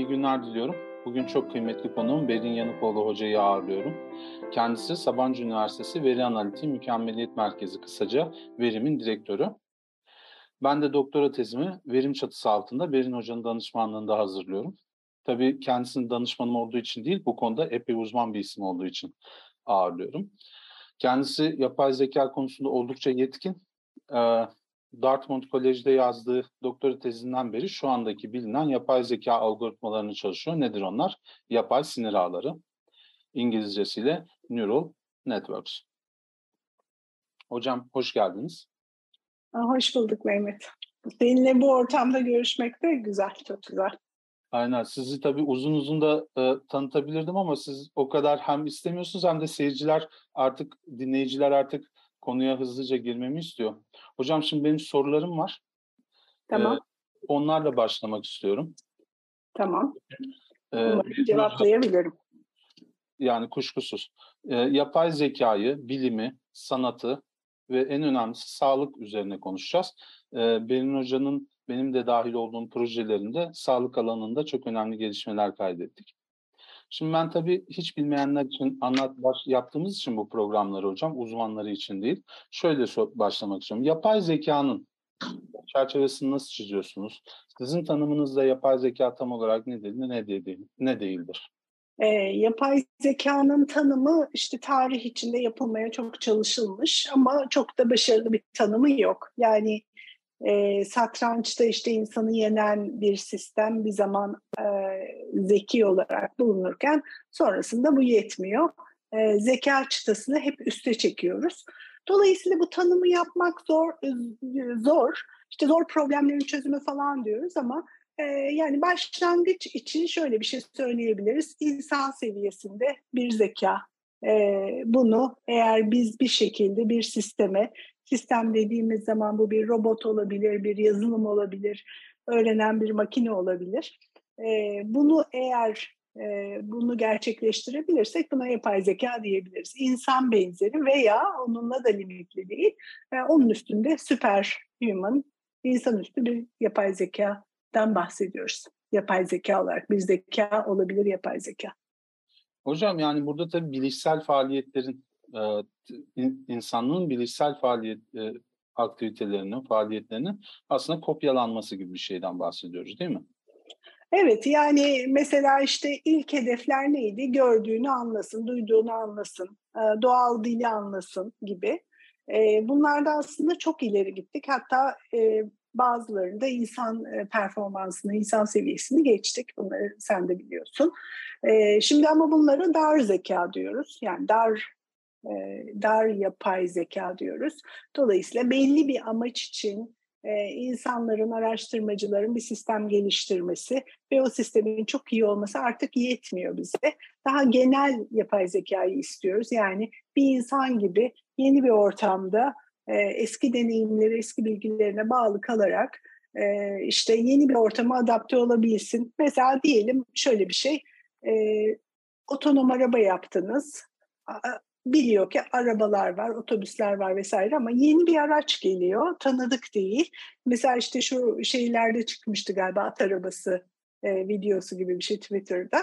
İyi günler diliyorum. Bugün çok kıymetli konuğum Berin Yanıkoğlu Hoca'yı ağırlıyorum. Kendisi Sabancı Üniversitesi Veri Analitiği Mükemmeliyet Merkezi kısaca Verim'in direktörü. Ben de doktora tezimi verim çatısı altında Berin Hoca'nın danışmanlığında hazırlıyorum. Tabii kendisinin danışmanım olduğu için değil, bu konuda epey uzman bir isim olduğu için ağırlıyorum. Kendisi yapay zeka konusunda oldukça yetkin. Ee, Dartmouth Kolej'de yazdığı doktora tezinden beri şu andaki bilinen yapay zeka algoritmalarını çalışıyor. Nedir onlar? Yapay sinir ağları. İngilizcesiyle Neural Networks. Hocam hoş geldiniz. Hoş bulduk Mehmet. Seninle bu ortamda görüşmek de güzel, çok güzel. Aynen. Sizi tabii uzun uzun da e, tanıtabilirdim ama siz o kadar hem istemiyorsunuz hem de seyirciler artık, dinleyiciler artık konuya hızlıca girmemi istiyor. Hocam şimdi benim sorularım var. Tamam. Ee, onlarla başlamak istiyorum. Tamam. Ee, cevaplayabilirim. Yani kuşkusuz. Ee, yapay zekayı, bilimi, sanatı ve en önemlisi sağlık üzerine konuşacağız. Ee, Berin Hoca'nın benim de dahil olduğum projelerinde sağlık alanında çok önemli gelişmeler kaydettik. Şimdi ben tabii hiç bilmeyenler için anlat baş, yaptığımız için bu programları hocam uzmanları için değil. Şöyle so başlamak istiyorum. Yapay zekanın çerçevesini nasıl çiziyorsunuz? Sizin tanımınızda yapay zeka tam olarak nedir, ne, değil, ne değildir? E, yapay zekanın tanımı işte tarih içinde yapılmaya çok çalışılmış ama çok da başarılı bir tanımı yok. Yani e, satrançta işte insanı yenen bir sistem bir zaman e, zeki olarak bulunurken sonrasında bu yetmiyor. E, zeka çıtasını hep üste çekiyoruz. Dolayısıyla bu tanımı yapmak zor, zor. İşte zor problemlerin çözümü falan diyoruz ama e, yani başlangıç için şöyle bir şey söyleyebiliriz. İnsan seviyesinde bir zeka. E, bunu eğer biz bir şekilde bir sisteme Sistem dediğimiz zaman bu bir robot olabilir, bir yazılım olabilir, öğrenen bir makine olabilir. E, bunu eğer e, bunu gerçekleştirebilirsek buna yapay zeka diyebiliriz. İnsan benzeri veya onunla da limitli değil. E, onun üstünde süper human, insanüstü bir yapay zekadan bahsediyoruz. Yapay zeka olarak bir zeka olabilir yapay zeka. Hocam yani burada tabii bilişsel faaliyetlerin e, insanlığın bilişsel faaliyet e, aktivitelerinin, faaliyetlerinin aslında kopyalanması gibi bir şeyden bahsediyoruz değil mi? Evet yani mesela işte ilk hedefler neydi? Gördüğünü anlasın, duyduğunu anlasın, doğal dili anlasın gibi. Bunlarda aslında çok ileri gittik. Hatta bazılarında insan performansını, insan seviyesini geçtik. Bunları sen de biliyorsun. Şimdi ama bunlara dar zeka diyoruz. Yani dar dar yapay zeka diyoruz. Dolayısıyla belli bir amaç için insanların, araştırmacıların bir sistem geliştirmesi ve o sistemin çok iyi olması artık yetmiyor bize. Daha genel yapay zekayı istiyoruz. Yani bir insan gibi yeni bir ortamda eski deneyimleri, eski bilgilerine bağlı kalarak işte yeni bir ortama adapte olabilsin. Mesela diyelim şöyle bir şey, otonom araba yaptınız biliyor ki arabalar var, otobüsler var vesaire ama yeni bir araç geliyor, tanıdık değil. Mesela işte şu şeylerde çıkmıştı galiba at arabası e, videosu gibi bir şey Twitter'da.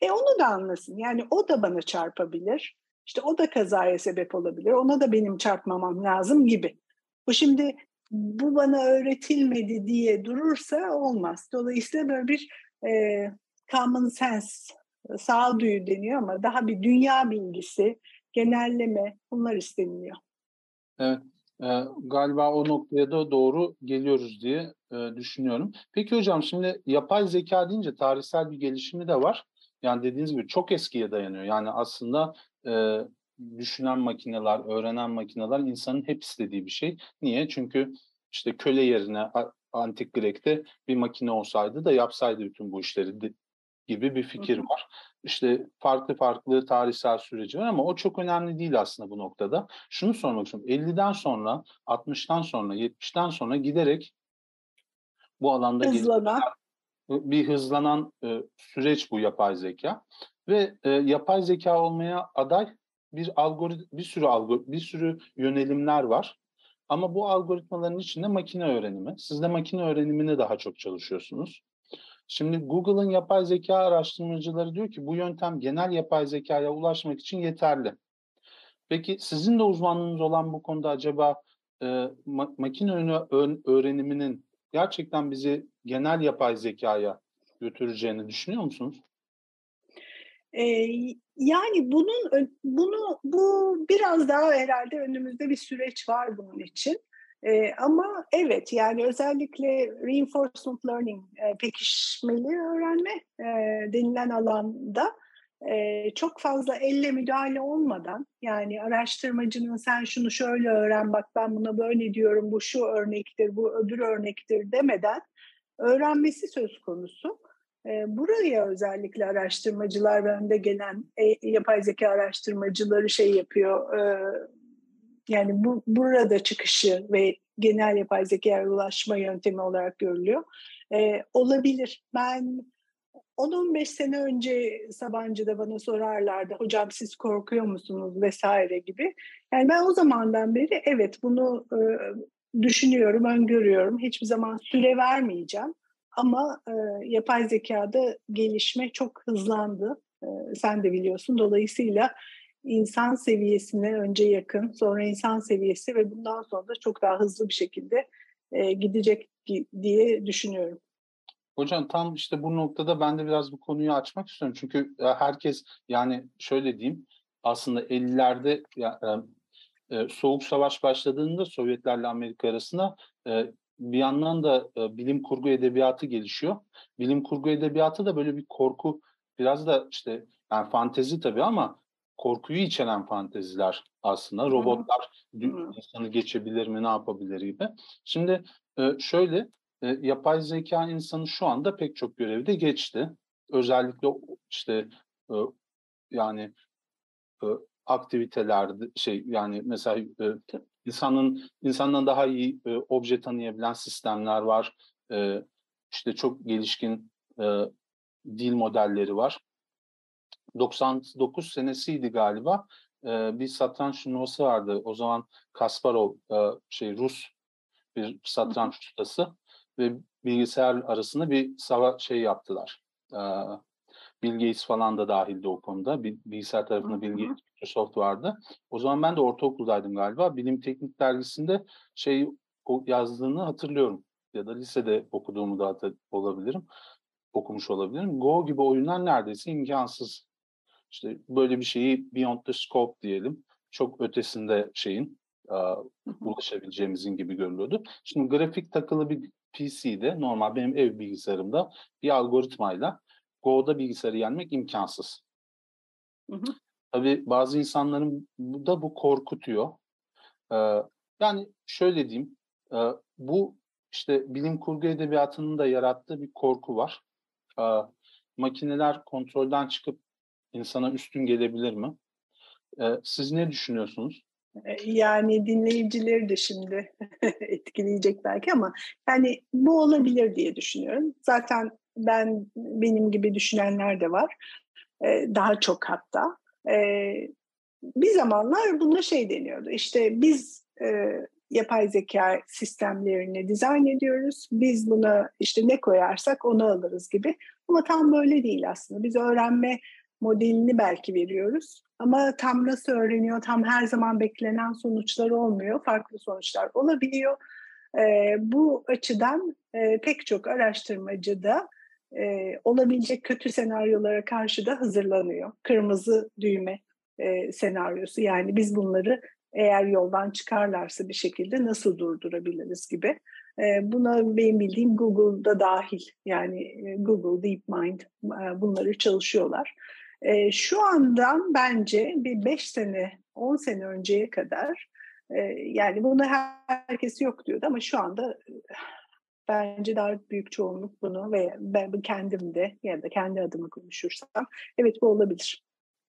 E onu da anlasın. Yani o da bana çarpabilir. İşte o da kazaya sebep olabilir. Ona da benim çarpmamam lazım gibi. Bu şimdi bu bana öğretilmedi diye durursa olmaz. Dolayısıyla böyle bir e, common sense, sağduyu deniyor ama daha bir dünya bilgisi, genelleme bunlar isteniliyor. Evet. E, galiba o noktaya da doğru geliyoruz diye e, düşünüyorum. Peki hocam şimdi yapay zeka deyince tarihsel bir gelişimi de var. Yani dediğiniz gibi çok eskiye dayanıyor. Yani aslında e, düşünen makineler, öğrenen makineler insanın hep istediği bir şey. Niye? Çünkü işte köle yerine antik Grek'te bir makine olsaydı da yapsaydı bütün bu işleri gibi bir fikir var işte farklı farklı tarihsel süreci var ama o çok önemli değil aslında bu noktada. Şunu sormak istiyorum. 50'den sonra, 60'tan sonra, 70'ten sonra giderek bu alanda hızlanan bir hızlanan e, süreç bu yapay zeka ve e, yapay zeka olmaya aday bir algorit bir sürü algor bir sürü yönelimler var. Ama bu algoritmaların içinde makine öğrenimi. Siz de makine öğrenimine daha çok çalışıyorsunuz. Şimdi Google'ın yapay zeka araştırmacıları diyor ki bu yöntem genel yapay zekaya ulaşmak için yeterli. Peki sizin de uzmanlığınız olan bu konuda acaba e, ma- makine öğreniminin gerçekten bizi genel yapay zekaya götüreceğini düşünüyor musunuz? Ee, yani bunun bunu bu biraz daha herhalde önümüzde bir süreç var bunun için. Ee, ama evet yani özellikle reinforcement learning, e, pekişmeli öğrenme e, denilen alanda e, çok fazla elle müdahale olmadan yani araştırmacının sen şunu şöyle öğren bak ben buna böyle diyorum bu şu örnektir bu öbür örnektir demeden öğrenmesi söz konusu. E, buraya özellikle araştırmacılar ve önde gelen e, yapay zeka araştırmacıları şey yapıyor. E, yani bu burada çıkışı ve genel yapay zekaya ulaşma yöntemi olarak görülüyor. E, olabilir. Ben 10-15 sene önce Sabancı'da bana sorarlardı hocam siz korkuyor musunuz vesaire gibi. Yani ben o zamandan beri evet bunu e, düşünüyorum, öngörüyorum. Hiçbir zaman süre vermeyeceğim. Ama e, yapay zekada gelişme çok hızlandı. E, sen de biliyorsun. Dolayısıyla insan seviyesine önce yakın, sonra insan seviyesi ve bundan sonra da çok daha hızlı bir şekilde e, gidecek diye düşünüyorum. Hocam tam işte bu noktada ben de biraz bu konuyu açmak istiyorum. Çünkü e, herkes yani şöyle diyeyim aslında 50'lerde ya, e, e, Soğuk Savaş başladığında Sovyetlerle Amerika arasında e, bir yandan da e, bilim kurgu edebiyatı gelişiyor. Bilim kurgu edebiyatı da böyle bir korku biraz da işte yani fantezi tabii ama korkuyu içeren fanteziler aslında. Robotlar Hı-hı. insanı geçebilir mi, ne yapabilir gibi. Şimdi e, şöyle e, yapay zeka insanı şu anda pek çok görevde geçti. Özellikle işte e, yani e, aktivitelerde şey yani mesela e, insanın insandan daha iyi e, obje tanıyabilen sistemler var. E, işte çok gelişkin e, dil modelleri var. 99 senesiydi galiba. E, bir satranç turnuvası vardı. O zaman Kasparov e, şey Rus bir satranç ustası ve bilgisayar arasında bir sava şey yaptılar. E, Bill Gates falan da dahildi o konuda. Bilgisayar tarafında Bill Gates, Microsoft vardı. O zaman ben de ortaokuldaydım galiba. Bilim Teknik Dergisi'nde şey yazdığını hatırlıyorum. Ya da lisede okuduğumu da olabilirim. Okumuş olabilirim. Go gibi oyunlar neredeyse imkansız. İşte böyle bir şeyi beyond the scope diyelim. Çok ötesinde şeyin ulaşabileceğimizin gibi görülüyordu. Şimdi grafik takılı bir PC'de normal benim ev bilgisayarımda bir algoritmayla Go'da bilgisayarı yenmek imkansız. Hı hı. Tabii bazı insanların bu da bu korkutuyor. Ee, yani şöyle diyeyim, e, bu işte bilim kurgu edebiyatının da yarattığı bir korku var. Ee, makineler kontrolden çıkıp insana üstün gelebilir mi? Ee, siz ne düşünüyorsunuz? Yani dinleyicileri de şimdi etkileyecek belki ama yani bu olabilir diye düşünüyorum. Zaten ben benim gibi düşünenler de var. E, daha çok hatta. E, bir zamanlar buna şey deniyordu. İşte biz e, yapay zeka sistemlerini dizayn ediyoruz. Biz buna işte ne koyarsak onu alırız gibi. Ama tam böyle değil aslında. Biz öğrenme modelini belki veriyoruz. Ama tam nasıl öğreniyor, tam her zaman beklenen sonuçlar olmuyor. Farklı sonuçlar olabiliyor. E, bu açıdan e, pek çok araştırmacı da e, olabilecek kötü senaryolara karşı da hazırlanıyor. Kırmızı düğme e, senaryosu yani biz bunları eğer yoldan çıkarlarsa bir şekilde nasıl durdurabiliriz gibi. E, buna benim bildiğim Google'da dahil yani e, Google, DeepMind e, bunları çalışıyorlar. E, şu andan bence bir 5 sene, 10 sene önceye kadar e, yani bunu herkes yok diyordu ama şu anda Bence daha büyük çoğunluk bunu ve ben kendim de ya da kendi adıma konuşursam evet bu olabilir.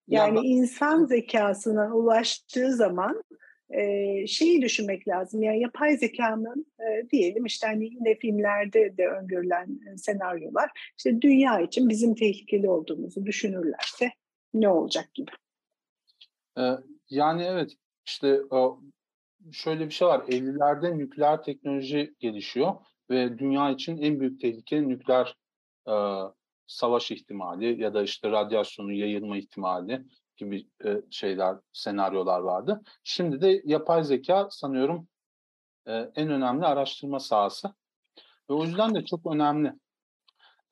Yani ya, insan zekasına ulaştığı zaman e, şeyi düşünmek lazım. Yani yapay zekanın e, diyelim işte hani yine filmlerde de öngörülen e, senaryolar işte dünya için bizim tehlikeli olduğumuzu düşünürlerse ne olacak gibi. Yani evet işte şöyle bir şey var. 50'lerde nükleer teknoloji gelişiyor ve dünya için en büyük tehlike nükleer savaş ihtimali ya da işte radyasyonun yayılma ihtimali gibi e, şeyler, senaryolar vardı. Şimdi de yapay zeka sanıyorum e, en önemli araştırma sahası. Ve o yüzden de çok önemli.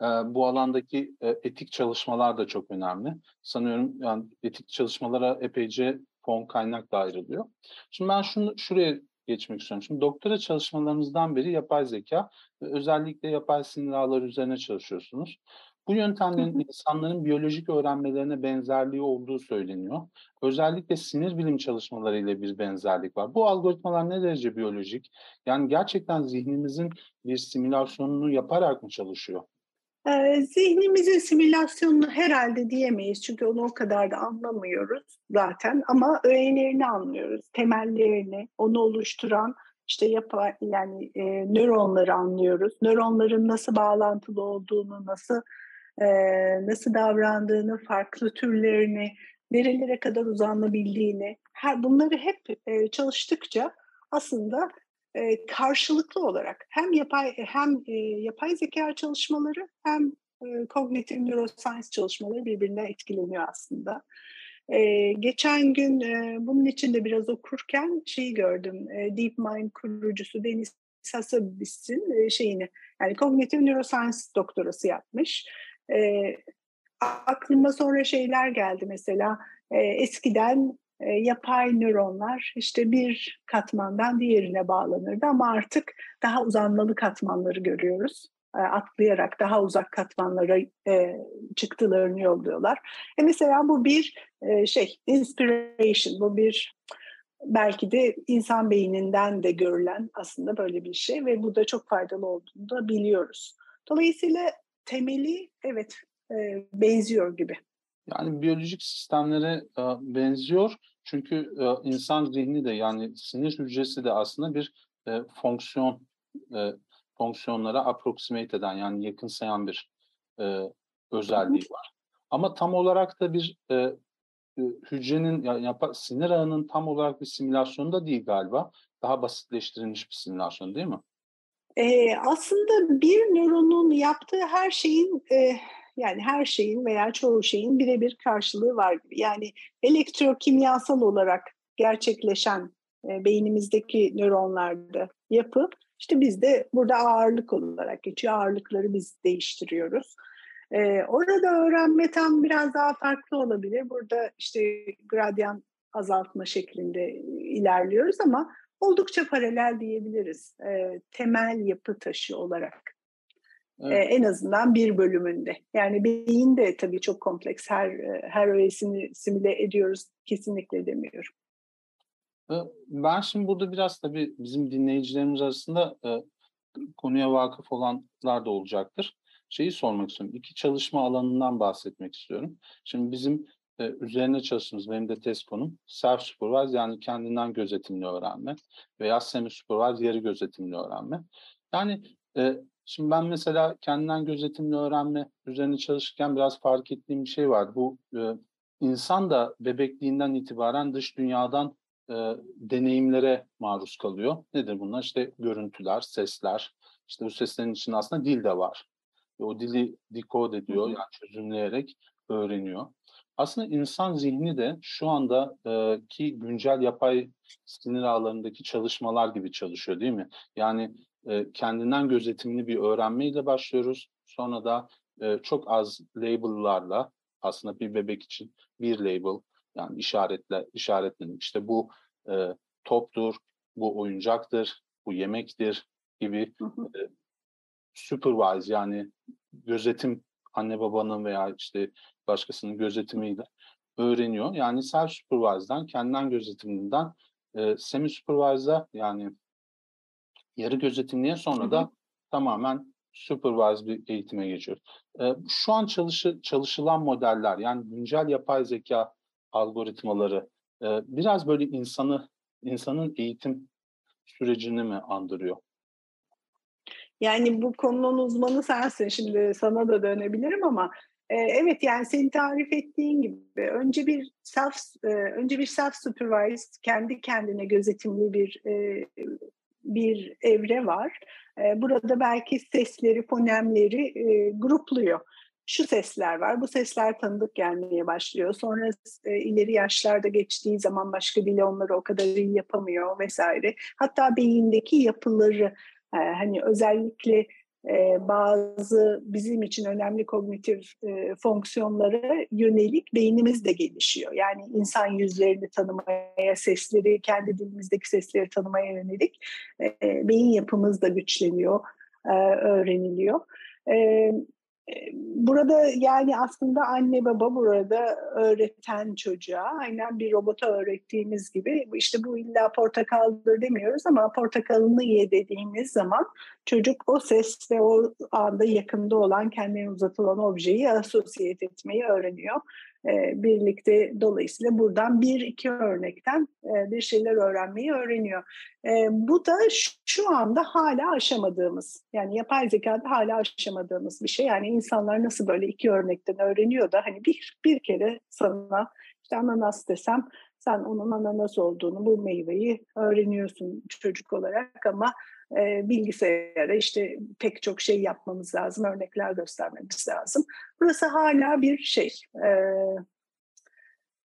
E, bu alandaki e, etik çalışmalar da çok önemli. Sanıyorum yani etik çalışmalara epeyce fon kaynak da ayrılıyor. Şimdi ben şunu şuraya geçmek istiyorum. Şimdi doktora çalışmalarınızdan beri yapay zeka ve özellikle yapay sinir ağları üzerine çalışıyorsunuz. Bu yöntemlerin insanların biyolojik öğrenmelerine benzerliği olduğu söyleniyor. Özellikle sinir bilim çalışmalarıyla bir benzerlik var. Bu algoritmalar ne derece biyolojik? Yani gerçekten zihnimizin bir simülasyonunu yaparak mı çalışıyor? Zihnimizin simülasyonunu herhalde diyemeyiz çünkü onu o kadar da anlamıyoruz zaten ama öğelerini anlıyoruz, temellerini, onu oluşturan işte yapay yani e, nöronları anlıyoruz. Nöronların nasıl bağlantılı olduğunu, nasıl e, nasıl davrandığını, farklı türlerini, nerelere kadar uzanabildiğini, her bunları hep e, çalıştıkça aslında e, karşılıklı olarak hem yapay hem e, yapay zeka çalışmaları hem e, kognitif neuroscience çalışmaları birbirinden etkileniyor aslında. E, geçen gün e, bunun için de biraz okurken şeyi gördüm. E, DeepMind kurucusu Denis Hassabis'in e, şeyini yani kognitif neuroscience doktorası yapmış. E, aklıma sonra şeyler geldi mesela. E, eskiden e, yapay nöronlar işte bir katmandan diğerine bağlanırdı ama artık daha uzanmalı katmanları görüyoruz. Atlayarak daha uzak katmanlara e, çıktılarını yolluyorlar. E mesela bu bir e, şey, inspiration, bu bir belki de insan beyninden de görülen aslında böyle bir şey ve bu da çok faydalı olduğunu da biliyoruz. Dolayısıyla temeli evet e, benziyor gibi. Yani biyolojik sistemlere e, benziyor. Çünkü e, insan zihni de yani sinir hücresi de aslında bir e, fonksiyon e, fonksiyonlara approximate eden yani yakınsayan bir e, özelliği var. Ama tam olarak da bir e, e hücrenin yani sinir ağının tam olarak bir simülasyonu da değil galiba. Daha basitleştirilmiş bir simülasyon değil mi? Ee, aslında bir nöronun yaptığı her şeyin e, yani her şeyin veya çoğu şeyin birebir karşılığı var gibi. Yani elektrokimyasal olarak gerçekleşen e, beynimizdeki nöronlarda yapı işte bizde burada ağırlık olarak geçiyor. Ağırlıkları biz değiştiriyoruz. Ee, orada öğrenme tam biraz daha farklı olabilir. Burada işte gradyan azaltma şeklinde ilerliyoruz ama oldukça paralel diyebiliriz. Ee, temel yapı taşı olarak. Evet. Ee, en azından bir bölümünde. Yani beyin de tabii çok kompleks. Her her öğesini simüle ediyoruz kesinlikle demiyorum. Ben şimdi burada biraz tabii bizim dinleyicilerimiz arasında e, konuya vakıf olanlar da olacaktır. Şeyi sormak istiyorum. İki çalışma alanından bahsetmek istiyorum. Şimdi bizim e, üzerine çalıştığımız benim de test konum self supervised yani kendinden gözetimli öğrenme veya semi supervised yarı gözetimli öğrenme. Yani e, Şimdi ben mesela kendinden gözetimli öğrenme üzerine çalışırken biraz fark ettiğim bir şey var. Bu e, insan da bebekliğinden itibaren dış dünyadan e, deneyimlere maruz kalıyor. Nedir bunlar? İşte görüntüler, sesler. İşte bu seslerin içinde aslında dil de var. Ve o dili dekod ediyor, yani çözümleyerek öğreniyor. Aslında insan zihni de şu anda e, ki güncel yapay sinir ağlarındaki çalışmalar gibi çalışıyor değil mi? Yani e, kendinden gözetimli bir öğrenmeyle başlıyoruz. Sonra da e, çok az label'larla aslında bir bebek için bir label yani işaretle işaretlenip işte bu e, toptur, bu oyuncaktır, bu yemektir gibi e, supervise yani gözetim anne babanın veya işte başkasının gözetimiyle öğreniyor. Yani self supervise'dan, kendinden gözetiminden e, semi supervise'a yani yarı gözetimliye sonra Hı-hı. da tamamen supervised bir eğitime geçiyor. E, şu an çalışı, çalışılan modeller yani güncel yapay zeka algoritmaları e, biraz böyle insanı insanın eğitim sürecini mi andırıyor? Yani bu konunun uzmanı sensin. Şimdi sana da dönebilirim ama e, evet yani senin tarif ettiğin gibi önce bir self e, önce bir self supervised kendi kendine gözetimli bir e, bir evre var. E, burada belki sesleri, fonemleri grupluyor. Şu sesler var, bu sesler tanıdık gelmeye başlıyor. Sonra e, ileri yaşlarda geçtiği zaman başka dili onları o kadar iyi yapamıyor vesaire. Hatta beyindeki yapıları, e, hani özellikle bazı bizim için önemli kognitif fonksiyonlara yönelik beynimiz de gelişiyor. Yani insan yüzlerini tanımaya, sesleri, kendi dilimizdeki sesleri tanımaya yönelik beyin yapımız da güçleniyor, öğreniliyor. Burada yani aslında anne baba burada öğreten çocuğa aynen bir robota öğrettiğimiz gibi işte bu illa portakaldır demiyoruz ama portakalını ye dediğimiz zaman çocuk o ses ve o anda yakında olan kendine uzatılan objeyi asosiyet etmeyi öğreniyor. E, birlikte dolayısıyla buradan bir iki örnekten e, bir şeyler öğrenmeyi öğreniyor. E, bu da şu anda hala aşamadığımız yani yapay zekada hala aşamadığımız bir şey. Yani insanlar nasıl böyle iki örnekten öğreniyor da hani bir, bir kere sana işte ananas desem sen onun ananas olduğunu bu meyveyi öğreniyorsun çocuk olarak ama e, bilgisayara işte pek çok şey yapmamız lazım, örnekler göstermemiz lazım. Burası hala bir şey. E,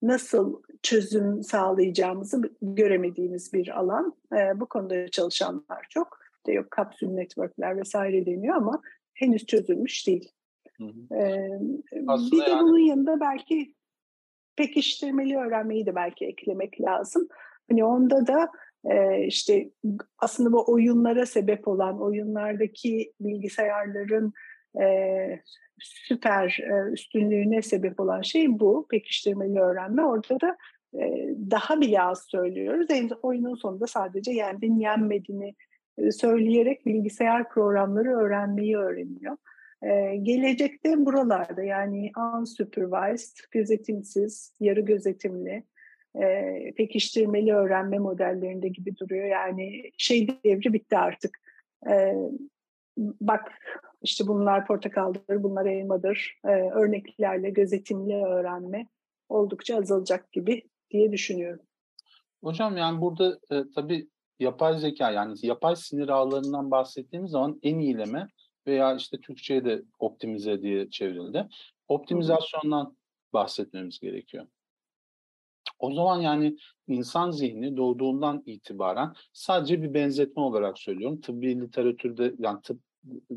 nasıl çözüm sağlayacağımızı göremediğimiz bir alan. E, bu konuda çalışanlar çok. De yok kapsül networkler vesaire deniyor ama henüz çözülmüş değil. Hı hı. E, bir de yani... bunun yanında belki pekiştirmeli öğrenmeyi de belki eklemek lazım. Hani onda da işte aslında bu oyunlara sebep olan oyunlardaki bilgisayarların süper üstünlüğüne sebep olan şey bu pekiştirmeli öğrenme. Orada da daha bile az söylüyoruz. En oyunun sonunda sadece yendin yenmediğini söyleyerek bilgisayar programları öğrenmeyi öğreniyor. gelecekte buralarda yani unsupervised, gözetimsiz, yarı gözetimli, e, pekiştirmeli öğrenme modellerinde gibi duruyor. Yani şey devri bitti artık. E, bak işte bunlar portakaldır, bunlar elmadır. E, örneklerle gözetimli öğrenme oldukça azalacak gibi diye düşünüyorum. Hocam yani burada e, tabii yapay zeka yani yapay sinir ağlarından bahsettiğimiz zaman en iyileme veya işte Türkçe'ye de optimize diye çevrildi. Optimizasyondan bahsetmemiz gerekiyor. O zaman yani insan zihni doğduğundan itibaren sadece bir benzetme olarak söylüyorum. Tıbbi literatürde yani tıp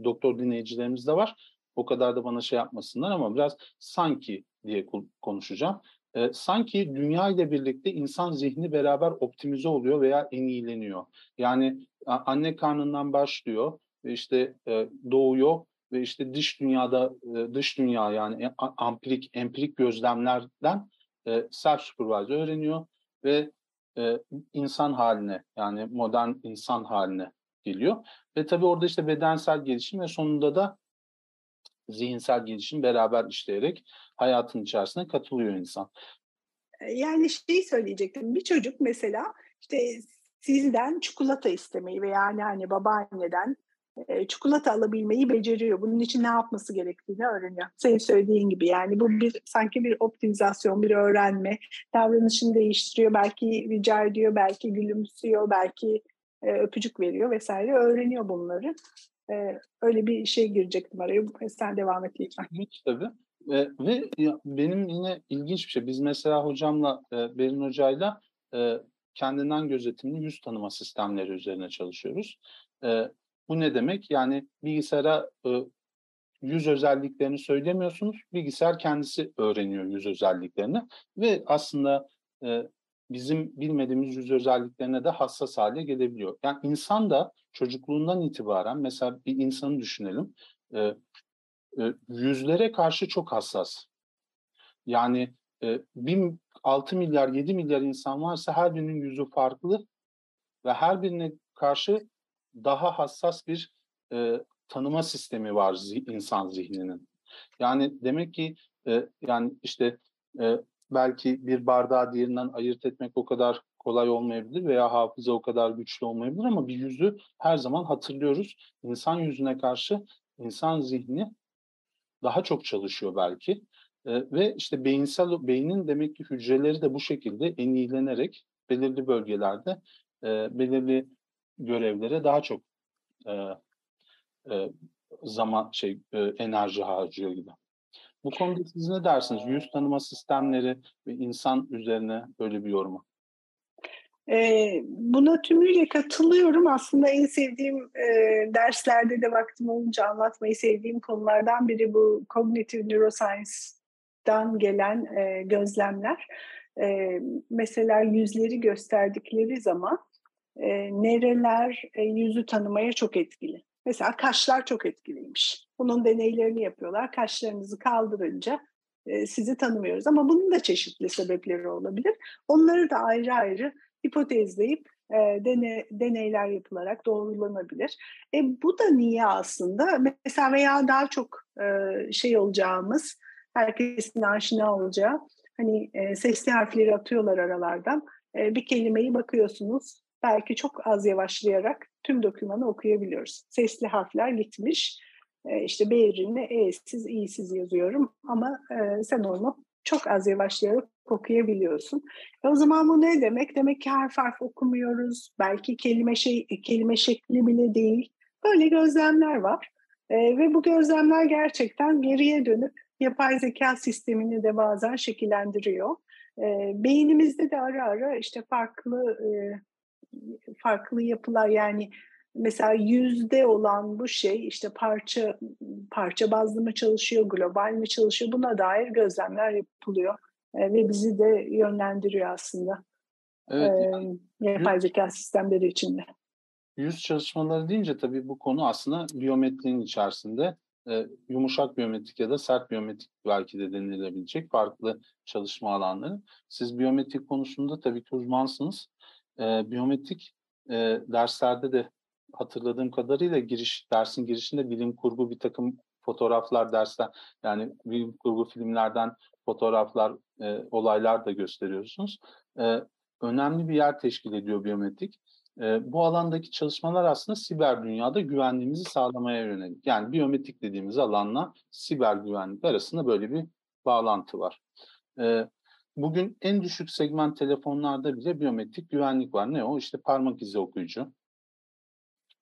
doktor dinleyicilerimiz de var. O kadar da bana şey yapmasınlar ama biraz sanki diye konuşacağım. E, sanki dünya ile birlikte insan zihni beraber optimize oluyor veya en iyileniyor. Yani anne karnından başlıyor işte e, doğuyor ve işte dış dünyada e, dış dünya yani empirik empirik gözlemlerden e, self-supervised öğreniyor ve e, insan haline yani modern insan haline geliyor. Ve tabii orada işte bedensel gelişim ve sonunda da zihinsel gelişim beraber işleyerek hayatın içerisine katılıyor insan. Yani şeyi söyleyecektim. Bir çocuk mesela işte sizden çikolata istemeyi veya anneanne babaanneden çikolata alabilmeyi beceriyor. Bunun için ne yapması gerektiğini öğreniyor. Senin söylediğin gibi yani bu bir sanki bir optimizasyon, bir öğrenme. Davranışını değiştiriyor. Belki rica ediyor, belki gülümsüyor, belki öpücük veriyor vesaire. Öğreniyor bunları. öyle bir şey girecektim araya. Sen devam et lütfen. Tabii. E, ve benim yine ilginç bir şey. Biz mesela hocamla, e, Berin Hoca'yla e, kendinden gözetimli yüz tanıma sistemleri üzerine çalışıyoruz. E, bu ne demek? Yani bilgisayara e, yüz özelliklerini söylemiyorsunuz. Bilgisayar kendisi öğreniyor yüz özelliklerini ve aslında e, bizim bilmediğimiz yüz özelliklerine de hassas hale gelebiliyor. Yani insan da çocukluğundan itibaren mesela bir insanı düşünelim. E, yüzlere karşı çok hassas. Yani e, bir, 6 milyar 7 milyar insan varsa her birinin yüzü farklı ve her birine karşı daha hassas bir e, tanıma sistemi var zih- insan zihninin. Yani demek ki e, yani işte e, belki bir bardağı diğerinden ayırt etmek o kadar kolay olmayabilir veya hafıza o kadar güçlü olmayabilir ama bir yüzü her zaman hatırlıyoruz. İnsan yüzüne karşı insan zihni daha çok çalışıyor belki. E, ve işte beyinsel beynin demek ki hücreleri de bu şekilde enilenerek belirli bölgelerde e, belirli görevlere daha çok e, e, zaman şey e, enerji harcıyor gibi. Bu konuda siz ne dersiniz? Yüz tanıma sistemleri ve insan üzerine böyle bir yoruma. Ee, buna tümüyle katılıyorum. Aslında en sevdiğim e, derslerde de vaktim olunca anlatmayı sevdiğim konulardan biri bu Cognitive Neuroscience'dan gelen e, gözlemler. E, mesela yüzleri gösterdikleri zaman e, nereler e, yüzü tanımaya çok etkili. Mesela kaşlar çok etkiliymiş. Bunun deneylerini yapıyorlar. Kaşlarınızı kaldırınca e, sizi tanımıyoruz. Ama bunun da çeşitli sebepleri olabilir. Onları da ayrı ayrı hipotezleyip e, dene, deneyler yapılarak doğrulanabilir. E, bu da niye aslında? Mesela veya daha çok e, şey olacağımız, herkesin aşina olacağı, hani e, sesli harfleri atıyorlar aralardan. E, bir kelimeyi bakıyorsunuz, belki çok az yavaşlayarak tüm dokümanı okuyabiliyoruz. Sesli harfler gitmiş. E, işte B yerine E'siz, İ'siz yazıyorum ama e, sen onu çok az yavaşlayarak okuyabiliyorsun. E o zaman bu ne demek? Demek ki harf harf okumuyoruz. Belki kelime şey kelime şekli bile değil. Böyle gözlemler var. E, ve bu gözlemler gerçekten geriye dönüp yapay zeka sistemini de bazen şekillendiriyor. E, beynimizde de ara ara işte farklı e, farklı yapılar yani mesela yüzde olan bu şey işte parça parça bazlı mı çalışıyor, global mi çalışıyor buna dair gözlemler yapılıyor e, ve bizi de yönlendiriyor aslında. Evet. E, yapay zeka sistemleri içinde. Yüz çalışmaları deyince tabii bu konu aslında biyometrinin içerisinde e, yumuşak biyometrik ya da sert biyometrik belki de denilebilecek farklı çalışma alanları. Siz biyometrik konusunda tabii ki uzmansınız. E, biyometrik e, derslerde de hatırladığım kadarıyla giriş dersin girişinde bilim kurgu bir takım fotoğraflar dersler yani bilim kurgu filmlerden fotoğraflar, e, olaylar da gösteriyorsunuz. E, önemli bir yer teşkil ediyor biyometrik. E, bu alandaki çalışmalar aslında siber dünyada güvenliğimizi sağlamaya yönelik. Yani biyometrik dediğimiz alanla siber güvenlik arasında böyle bir bağlantı var. E, bugün en düşük segment telefonlarda bile biyometrik güvenlik var. Ne o? İşte parmak izi okuyucu.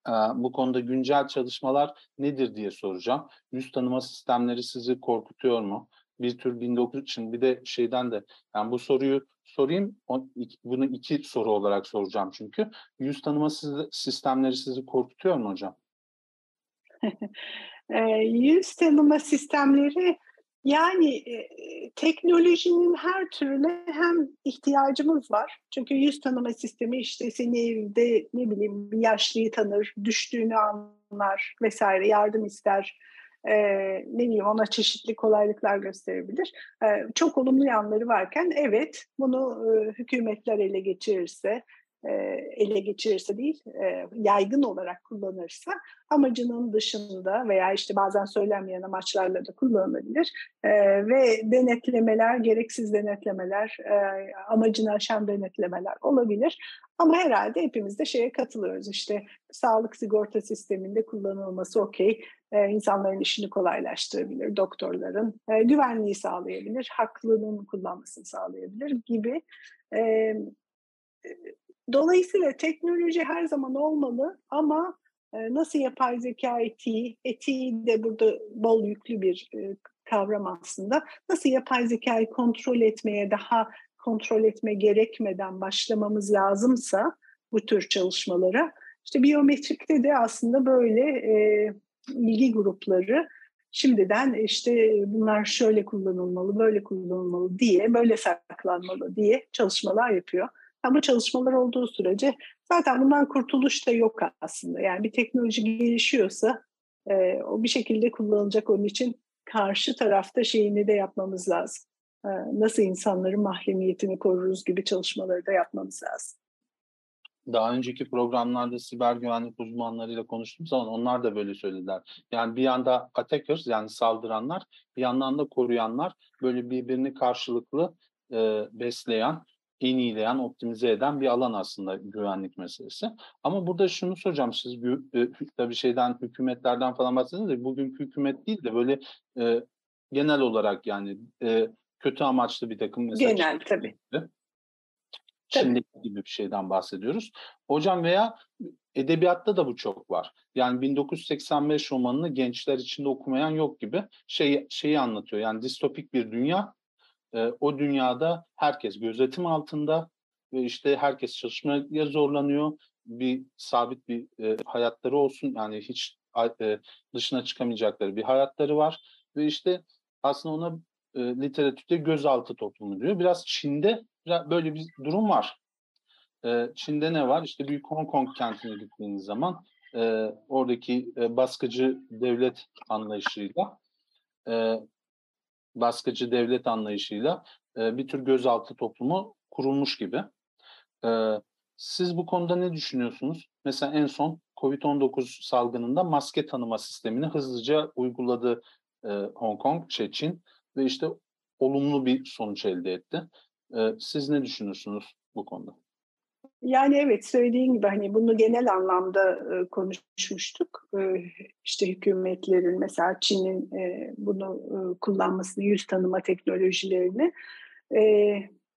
E, bu konuda güncel çalışmalar nedir diye soracağım. Yüz tanıma sistemleri sizi korkutuyor mu? bir tür 1900 için bir de şeyden de yani bu soruyu sorayım bunu iki soru olarak soracağım çünkü yüz tanıma sistemleri sizi korkutuyor mu hocam? yüz tanıma sistemleri yani e, teknolojinin her türüne hem ihtiyacımız var. Çünkü yüz tanıma sistemi işte seni evde ne bileyim yaşlıyı tanır, düştüğünü anlar vesaire yardım ister e, ne bileyim ona çeşitli kolaylıklar gösterebilir. E, çok olumlu yanları varken evet bunu e, hükümetler ele geçirirse, ele geçirirse değil, e, yaygın olarak kullanırsa amacının dışında veya işte bazen söylenmeyen amaçlarla da kullanılabilir e, ve denetlemeler, gereksiz denetlemeler, e, amacını aşan denetlemeler olabilir. Ama herhalde hepimiz de şeye katılıyoruz işte sağlık sigorta sisteminde kullanılması okey, e, insanların işini kolaylaştırabilir, doktorların e, güvenliği sağlayabilir, haklının kullanmasını sağlayabilir gibi. Dolayısıyla teknoloji her zaman olmalı ama e, nasıl yapay zeka etiği, etiği de burada bol yüklü bir e, kavram aslında. Nasıl yapay zekayı kontrol etmeye, daha kontrol etme gerekmeden başlamamız lazımsa bu tür çalışmalara, işte biyometrikte de aslında böyle e, ilgi grupları şimdiden işte bunlar şöyle kullanılmalı, böyle kullanılmalı diye, böyle saklanmalı diye çalışmalar yapıyor. Ama çalışmalar olduğu sürece zaten bundan kurtuluş da yok aslında. Yani bir teknoloji gelişiyorsa e, o bir şekilde kullanılacak onun için karşı tarafta şeyini de yapmamız lazım. E, nasıl insanların mahremiyetini koruruz gibi çalışmaları da yapmamız lazım daha önceki programlarda siber güvenlik uzmanlarıyla konuştuğum zaman onlar da böyle söylediler. Yani bir yanda attackers yani saldıranlar, bir yandan da koruyanlar böyle birbirini karşılıklı e, besleyen, en iyileyen, optimize eden bir alan aslında güvenlik meselesi. Ama burada şunu soracağım siz e, tabii şeyden hükümetlerden falan bahsediyorsunuz da bugünkü hükümet değil de böyle e, genel olarak yani e, kötü amaçlı bir takım mesela genel tabii. Çin'deki gibi bir şeyden bahsediyoruz. Hocam veya edebiyatta da bu çok var. Yani 1985 romanını gençler içinde okumayan yok gibi şey şeyi anlatıyor. Yani distopik bir dünya. E, o dünyada herkes gözetim altında ve işte herkes çalışmaya zorlanıyor. Bir sabit bir e, hayatları olsun. Yani hiç e, dışına çıkamayacakları bir hayatları var ve işte aslında ona e, literatürde gözaltı toplumu diyor. Biraz Çin'de biraz böyle bir durum var. E, Çin'de ne var? İşte Büyük Hong Kong kentine gittiğiniz zaman e, oradaki e, baskıcı devlet anlayışıyla e, baskıcı devlet anlayışıyla e, bir tür gözaltı toplumu kurulmuş gibi. E, siz bu konuda ne düşünüyorsunuz? Mesela en son COVID-19 salgınında maske tanıma sistemini hızlıca uyguladı e, Hong Kong, şey Çin ve işte olumlu bir sonuç elde etti. E, siz ne düşünüyorsunuz bu konuda? Yani evet söylediğin gibi hani bunu genel anlamda e, konuşmuştuk. E, işte hükümetlerin mesela Çin'in e, bunu e, kullanmasını, yüz tanıma teknolojilerini. E,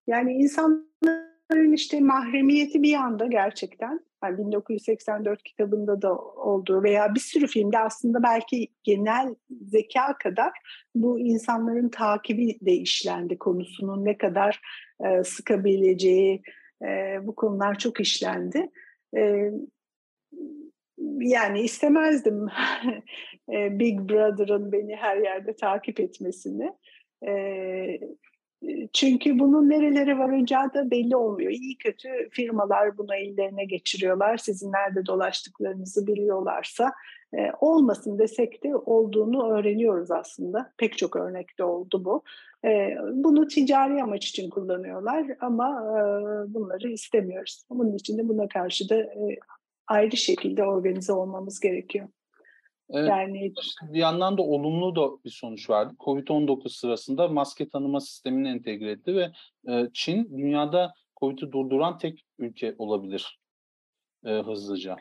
yani insanların işte mahremiyeti bir anda gerçekten yani 1984 kitabında da olduğu veya bir sürü filmde aslında belki genel zeka kadar bu insanların takibi de işlendi konusunun ne kadar e, sıkabileceği e, bu konular çok işlendi. E, yani istemezdim Big Brother'ın beni her yerde takip etmesini. E, çünkü bunun nerelere varacağı da belli olmuyor. İyi kötü firmalar bunu ellerine geçiriyorlar. Sizin nerede dolaştıklarınızı biliyorlarsa e, olmasın desek de olduğunu öğreniyoruz aslında. Pek çok örnekte oldu bu. E, bunu ticari amaç için kullanıyorlar ama e, bunları istemiyoruz. Bunun için de buna karşı da e, ayrı şekilde organize olmamız gerekiyor. Evet, yani bir yandan da olumlu da bir sonuç vardı. Covid-19 sırasında maske tanıma sistemini entegre etti ve e, Çin dünyada Covid'i durduran tek ülke olabilir e, hızlıca.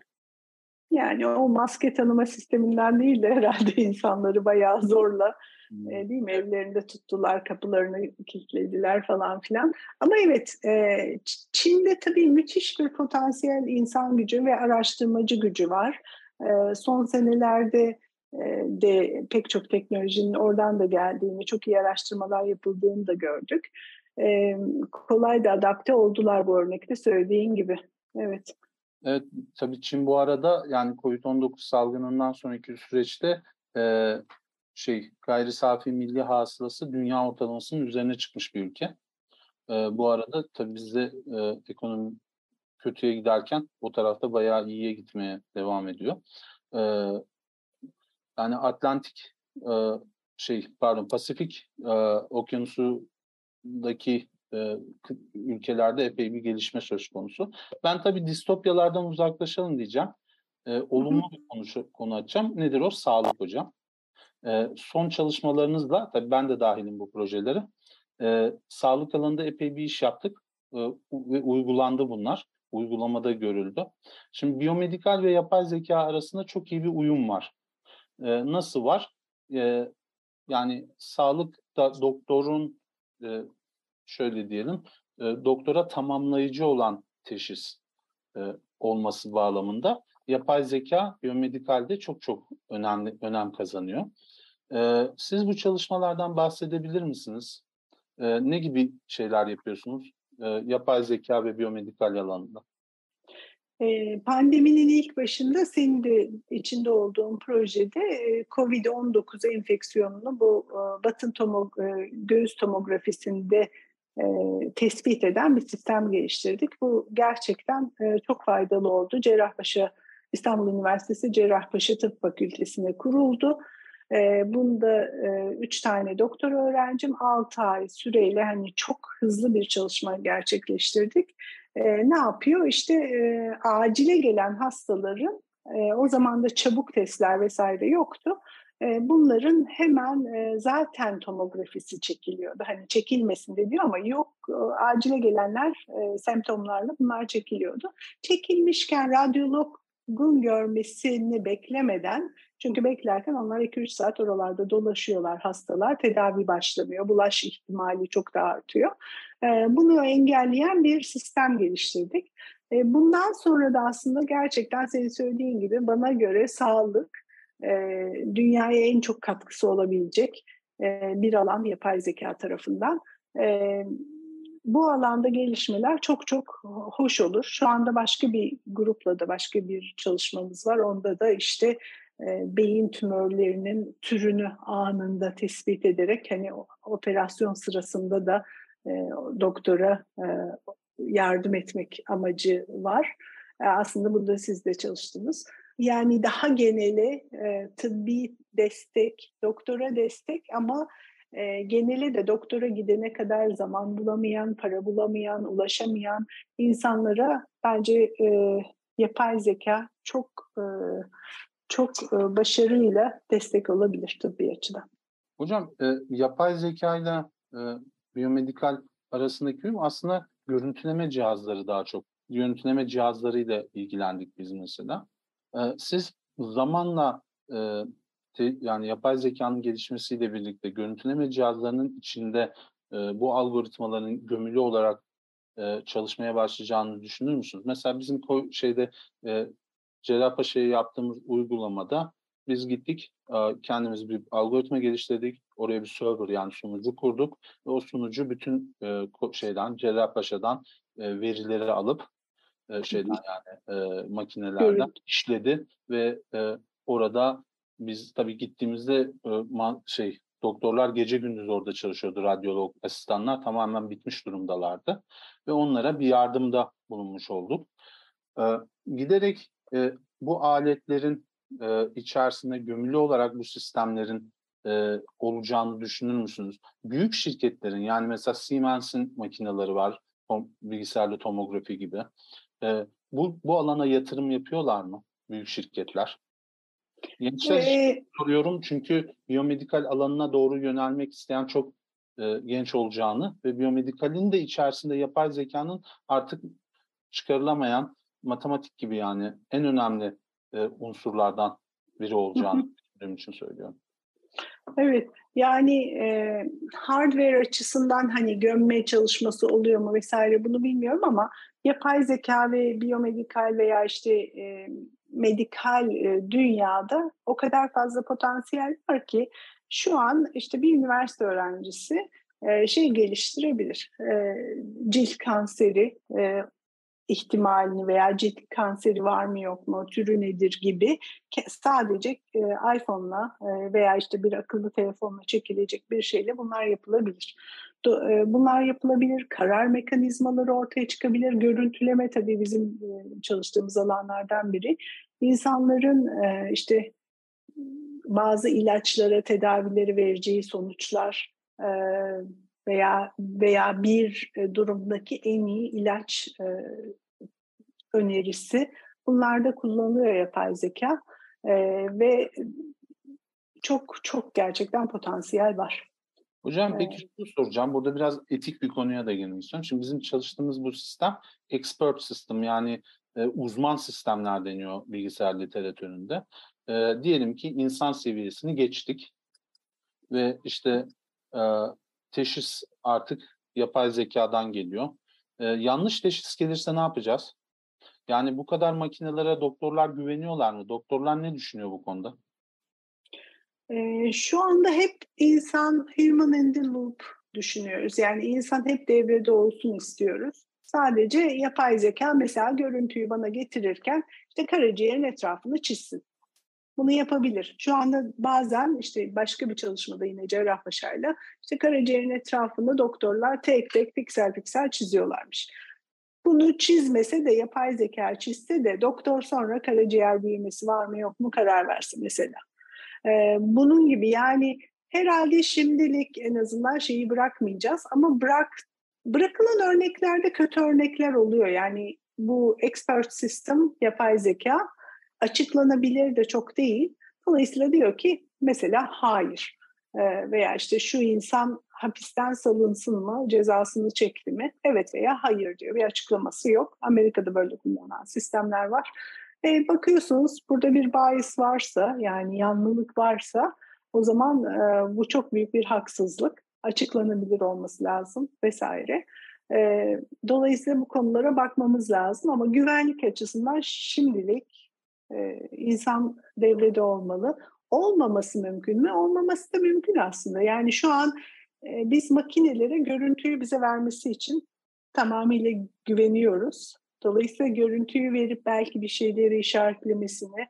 Yani o maske tanıma sisteminden değil de herhalde insanları bayağı zorla hmm. e, değil mi evlerinde tuttular, kapılarını kilitlediler falan filan. Ama evet e, Çin'de tabii müthiş bir potansiyel insan gücü ve araştırmacı gücü var son senelerde de pek çok teknolojinin oradan da geldiğini, çok iyi araştırmalar yapıldığını da gördük. kolay da adapte oldular bu örnekte söylediğin gibi. Evet. Evet, tabii Çin bu arada yani COVID-19 salgınından sonraki süreçte e, şey gayri safi milli hasılası dünya ortalamasının üzerine çıkmış bir ülke. E, bu arada tabii bizde e, ekonomi kötüye giderken o tarafta bayağı iyiye gitmeye devam ediyor. Ee, yani Atlantik e, şey pardon Pasifik e, okyanusundaki e, ülkelerde epey bir gelişme söz konusu. Ben tabii distopyalardan uzaklaşalım diyeceğim. E, olumlu bir konu, konu açacağım. Nedir o? Sağlık hocam. E, son çalışmalarınızla, tabii ben de dahilim bu projelere, e, sağlık alanında epey bir iş yaptık e, ve uygulandı bunlar uygulamada görüldü. Şimdi biyomedikal ve yapay zeka arasında çok iyi bir uyum var. E, nasıl var? E, yani sağlıkta doktorun e, şöyle diyelim, e, doktora tamamlayıcı olan teşhis e, olması bağlamında yapay zeka biyomedikalde çok çok önemli önem kazanıyor. E, siz bu çalışmalardan bahsedebilir misiniz? E, ne gibi şeyler yapıyorsunuz? e, yapay zeka ve biyomedikal alanında? Pandeminin ilk başında senin de içinde olduğun projede COVID-19 enfeksiyonunu bu batın tomog göğüs tomografisinde tespit eden bir sistem geliştirdik. Bu gerçekten çok faydalı oldu. Cerrahpaşa İstanbul Üniversitesi Cerrahpaşa Tıp Fakültesi'ne kuruldu. E, bunda e, üç tane doktor öğrencim altı ay süreyle hani çok hızlı bir çalışma gerçekleştirdik. E, ne yapıyor? İşte e, acile gelen hastaların e, o zaman da çabuk testler vesaire yoktu. Bunların hemen zaten tomografisi çekiliyordu. Hani çekilmesin de diyor ama yok acile gelenler semptomlarla bunlar çekiliyordu. Çekilmişken radyologun görmesini beklemeden Çünkü beklerken onlar 2-3 saat oralarda dolaşıyorlar hastalar. Tedavi başlamıyor. Bulaş ihtimali çok daha artıyor. Bunu engelleyen bir sistem geliştirdik. Bundan sonra da aslında gerçekten senin söylediğin gibi bana göre sağlık dünyaya en çok katkısı olabilecek bir alan yapay zeka tarafından bu alanda gelişmeler çok çok hoş olur. Şu anda başka bir grupla da başka bir çalışmamız var. Onda da işte e, beyin tümörlerinin türünü anında tespit ederek hani operasyon sırasında da e, doktora e, yardım etmek amacı var. E, aslında bunda siz de çalıştınız. Yani daha geneli e, tıbbi destek, doktora destek ama e, geneli de doktora gidene kadar zaman bulamayan, para bulamayan, ulaşamayan insanlara bence e, yapay zeka çok e, çok e, başarıyla destek olabilir tıbbi açıdan. Hocam e, yapay zeka ile biyomedikal arasındaki uyum aslında görüntüleme cihazları daha çok. Görüntüleme cihazlarıyla ilgilendik biz mesela. Siz zamanla yani yapay zekanın gelişmesiyle birlikte görüntüleme cihazlarının içinde bu algoritmaların gömülü olarak çalışmaya başlayacağını düşünür müsünüz? Mesela bizim şeyde Cerrahpaşa'ya yaptığımız uygulamada biz gittik, kendimiz bir algoritma geliştirdik, oraya bir server yani sunucu kurduk ve o sunucu bütün şeyden, Cerrahpaşa'dan verileri alıp e, şeyden yani e, makinelerden işledi ve e, orada biz tabii gittiğimizde şey doktorlar gece gündüz orada çalışıyordu. Radyolog asistanlar tamamen bitmiş durumdalardı ve onlara bir yardımda bulunmuş olduk. giderek bu aletlerin içerisinde gömülü olarak bu sistemlerin olacağını düşünür müsünüz? Büyük şirketlerin yani mesela Siemens'in makineleri var, bilgisayarlı tomografi gibi. Bu, bu alana yatırım yapıyorlar mı büyük şirketler? Gençler ee, soruyorum çünkü biyomedikal alanına doğru yönelmek isteyen çok e, genç olacağını ve biyomedikalin de içerisinde yapay zekanın artık çıkarılamayan matematik gibi yani en önemli e, unsurlardan biri olacağını düşündüğüm için söylüyorum. Evet, yani e, hardware açısından hani gömme çalışması oluyor mu vesaire bunu bilmiyorum ama yapay zeka ve biyomedikal veya işte e, medikal e, dünyada o kadar fazla potansiyel var ki şu an işte bir üniversite öğrencisi e, şey geliştirebilir. E, cilt kanseri e, ihtimalini veya cilt kanseri var mı yok mu, türü nedir gibi sadece e, iPhone'la e, veya işte bir akıllı telefonla çekilecek bir şeyle bunlar yapılabilir. E, bunlar yapılabilir, karar mekanizmaları ortaya çıkabilir, görüntüleme tabii bizim e, çalıştığımız alanlardan biri. İnsanların e, işte bazı ilaçlara tedavileri vereceği sonuçlar veya veya bir durumdaki en iyi ilaç önerisi bunlarda kullanılıyor yapay zeka ve çok çok gerçekten potansiyel var. Hocam peki şunu soracağım. Burada biraz etik bir konuya da girmek istiyorum. Şimdi bizim çalıştığımız bu sistem expert system yani e, uzman sistemler deniyor bilgisayar literatüründe. E, diyelim ki insan seviyesini geçtik ve işte e, teşhis artık yapay zekadan geliyor. E, yanlış teşhis gelirse ne yapacağız? Yani bu kadar makinelere doktorlar güveniyorlar mı? Doktorlar ne düşünüyor bu konuda? Ee, şu anda hep insan human in the loop düşünüyoruz. Yani insan hep devrede olsun istiyoruz. Sadece yapay zeka mesela görüntüyü bana getirirken işte karaciğerin etrafını çizsin. Bunu yapabilir. Şu anda bazen işte başka bir çalışmada yine Cerrahpaşa'yla işte karaciğerin etrafında doktorlar tek tek piksel piksel çiziyorlarmış. Bunu çizmese de yapay zeka çizse de doktor sonra karaciğer büyümesi var mı yok mu karar versin mesela. Ee, bunun gibi yani herhalde şimdilik en azından şeyi bırakmayacağız ama bırak bırakılan örneklerde kötü örnekler oluyor. Yani bu expert system yapay zeka açıklanabilir de çok değil. Dolayısıyla diyor ki mesela hayır ee, veya işte şu insan hapisten salınsın mı, cezasını çekti mi? Evet veya hayır diyor. Bir açıklaması yok. Amerika'da böyle kullanılan sistemler var. E, bakıyorsunuz burada bir bahis varsa yani yanlılık varsa o zaman e, bu çok büyük bir haksızlık. Açıklanabilir olması lazım vesaire. E, dolayısıyla bu konulara bakmamız lazım ama güvenlik açısından şimdilik e, insan devrede olmalı. Olmaması mümkün mü? Olmaması da mümkün aslında. Yani şu an biz makinelere görüntüyü bize vermesi için tamamıyla güveniyoruz. Dolayısıyla görüntüyü verip belki bir şeyleri işaretlemesini,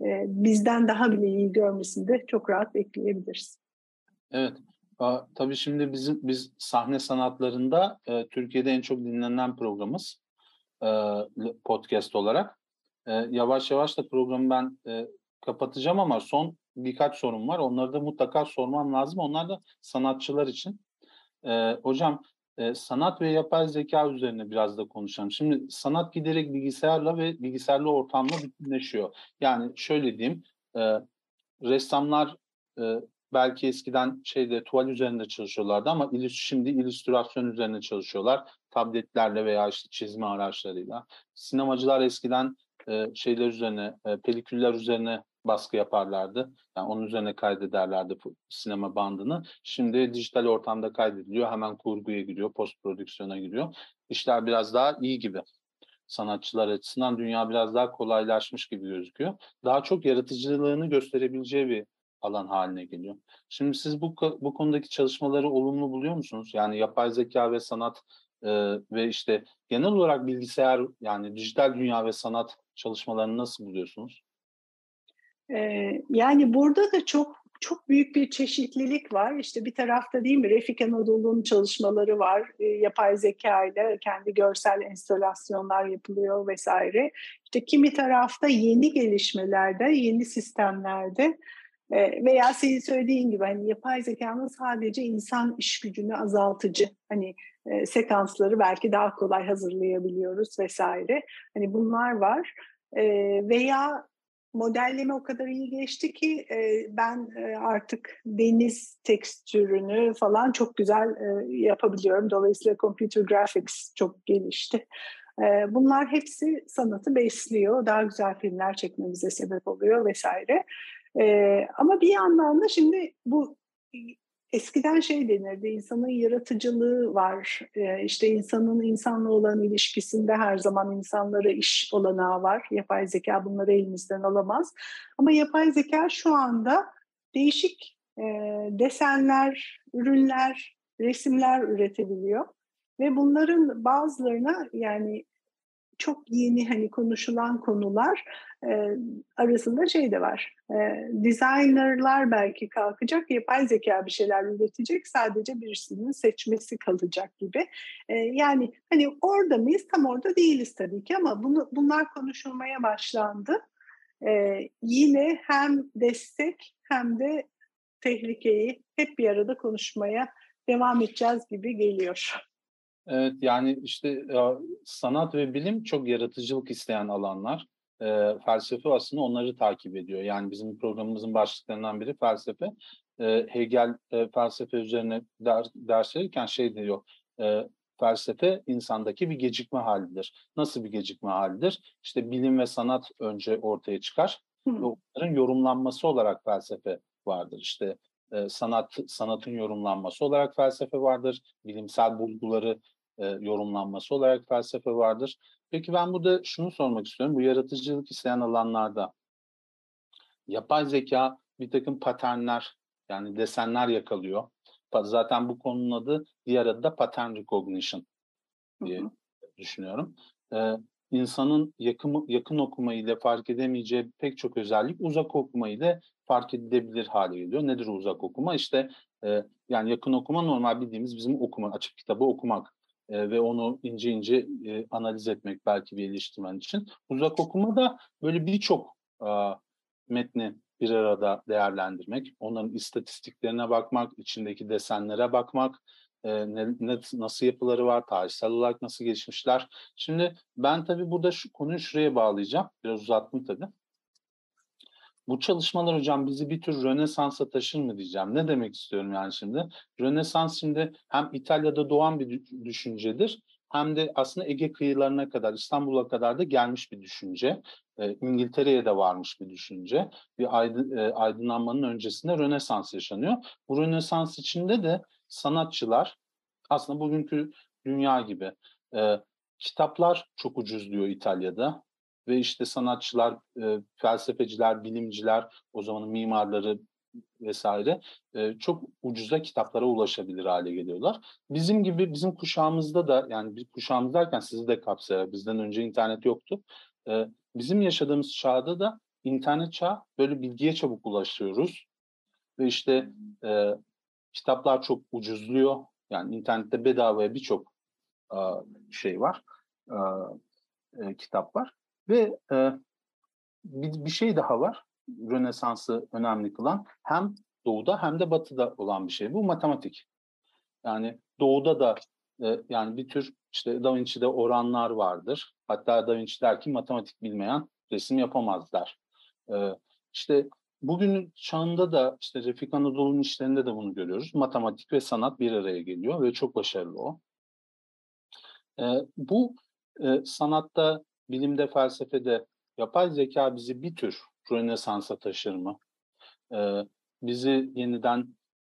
e, bizden daha bile iyi görmesini de çok rahat bekleyebiliriz. Evet. Tabii şimdi bizim biz sahne sanatlarında e, Türkiye'de en çok dinlenen programımız e, podcast olarak. Yavaş yavaş da programı ben kapatacağım ama son birkaç sorun var. Onları da mutlaka sormam lazım. Onlar da sanatçılar için. E, hocam e, sanat ve yapay zeka üzerine biraz da konuşalım. Şimdi sanat giderek bilgisayarla ve bilgisayarlı ortamla bütünleşiyor. Yani şöyle diyeyim, e, ressamlar e, belki eskiden şeyde tuval üzerinde çalışıyorlardı ama şimdi illüstrasyon üzerine çalışıyorlar. Tabletlerle veya işte çizme araçlarıyla. Sinemacılar eskiden e, şeyler üzerine, e, peliküller üzerine baskı yaparlardı. Yani onun üzerine kaydederlerdi sinema bandını. Şimdi dijital ortamda kaydediliyor. Hemen kurguya giriyor, post prodüksiyona giriyor. İşler biraz daha iyi gibi. Sanatçılar açısından dünya biraz daha kolaylaşmış gibi gözüküyor. Daha çok yaratıcılığını gösterebileceği bir alan haline geliyor. Şimdi siz bu bu konudaki çalışmaları olumlu buluyor musunuz? Yani yapay zeka ve sanat e, ve işte genel olarak bilgisayar yani dijital dünya ve sanat çalışmalarını nasıl buluyorsunuz? Ee, yani burada da çok çok büyük bir çeşitlilik var. İşte bir tarafta değil mi Refik Anadolu'nun çalışmaları var. E, yapay zeka ile kendi görsel enstalasyonlar yapılıyor vesaire. İşte kimi tarafta yeni gelişmelerde, yeni sistemlerde e, veya senin söylediğin gibi hani yapay zekanın sadece insan iş gücünü azaltıcı hani e, sekansları belki daha kolay hazırlayabiliyoruz vesaire. Hani bunlar var. E, veya modelleme o kadar iyi geçti ki e, ben e, artık deniz tekstürünü falan çok güzel e, yapabiliyorum. Dolayısıyla computer graphics çok gelişti. E, bunlar hepsi sanatı besliyor. Daha güzel filmler çekmemize sebep oluyor vesaire. E, ama bir yandan da şimdi bu eskiden şey denirdi, insanın yaratıcılığı var. Ee, işte insanın insanla olan ilişkisinde her zaman insanlara iş olanağı var. Yapay zeka bunları elimizden alamaz. Ama yapay zeka şu anda değişik e, desenler, ürünler, resimler üretebiliyor. Ve bunların bazılarına yani çok yeni hani konuşulan konular e, arasında şey de var. E, designerlar belki kalkacak, yapay zeka bir şeyler üretecek, sadece birisinin seçmesi kalacak gibi. E, yani hani orada mıyız? Tam orada değiliz tabii ki ama bunu bunlar konuşulmaya başlandı. E, yine hem destek hem de tehlikeyi hep bir arada konuşmaya devam edeceğiz gibi geliyor. Evet yani işte sanat ve bilim çok yaratıcılık isteyen alanlar. E, felsefe aslında onları takip ediyor. Yani bizim programımızın başlıklarından biri felsefe. E, Hegel e, felsefe üzerine der, ders verirken şey diyor. E, felsefe insandaki bir gecikme halidir. Nasıl bir gecikme halidir? İşte bilim ve sanat önce ortaya çıkar. Onların yorumlanması olarak felsefe vardır. İşte e, sanat sanatın yorumlanması olarak felsefe vardır. Bilimsel bulguları e, yorumlanması olarak felsefe vardır. Peki ben burada şunu sormak istiyorum. Bu yaratıcılık isteyen alanlarda yapay zeka bir takım paternler yani desenler yakalıyor. Zaten bu konunun adı diğer adı da pattern recognition diye düşünüyorum. Ee, insanın yakın, yakın okuma ile fark edemeyeceği pek çok özellik uzak okuma ile fark edilebilir hale geliyor. Nedir uzak okuma? İşte e, yani yakın okuma normal bildiğimiz bizim okuma, açık kitabı okumak e, ve onu ince ince e, analiz etmek belki bir eleştirmen için. Uzak okuma da böyle birçok e, metni bir arada değerlendirmek, onların istatistiklerine bakmak, içindeki desenlere bakmak, e, ne, ne, nasıl yapıları var, tarihsel olarak nasıl gelişmişler. Şimdi ben tabii burada şu konuyu şuraya bağlayacağım. Biraz uzattım tabii. Bu çalışmalar hocam bizi bir tür Rönesans'a taşır mı diyeceğim. Ne demek istiyorum yani şimdi? Rönesans şimdi hem İtalya'da doğan bir düşüncedir hem de aslında Ege kıyılarına kadar, İstanbul'a kadar da gelmiş bir düşünce. E, İngiltere'ye de varmış bir düşünce. Bir aydın, e, aydınlanmanın öncesinde Rönesans yaşanıyor. Bu Rönesans içinde de sanatçılar aslında bugünkü dünya gibi e, kitaplar çok ucuz diyor İtalya'da ve işte sanatçılar, e, felsefeciler, bilimciler, o zamanın mimarları vesaire e, çok ucuza kitaplara ulaşabilir hale geliyorlar. Bizim gibi bizim kuşağımızda da yani bir kuşağımız derken sizi de kapsaya bizden önce internet yoktu. E, bizim yaşadığımız çağda da internet çağı böyle bilgiye çabuk ulaşıyoruz ve işte e, kitaplar çok ucuzluyor. Yani internette bedavaya birçok e, şey var, e, e, kitap var ve bir, şey daha var. Rönesans'ı önemli kılan hem doğuda hem de batıda olan bir şey. Bu matematik. Yani doğuda da yani bir tür işte Da Vinci'de oranlar vardır. Hatta Da Vinci der ki matematik bilmeyen resim yapamazlar. E, işte bugün çağında da işte Refik Anadolu'nun işlerinde de bunu görüyoruz. Matematik ve sanat bir araya geliyor ve çok başarılı o. E, bu e, sanatta, bilimde, felsefede yapay zeka bizi bir tür Rönesans'a taşır mı? Ee, bizi yeniden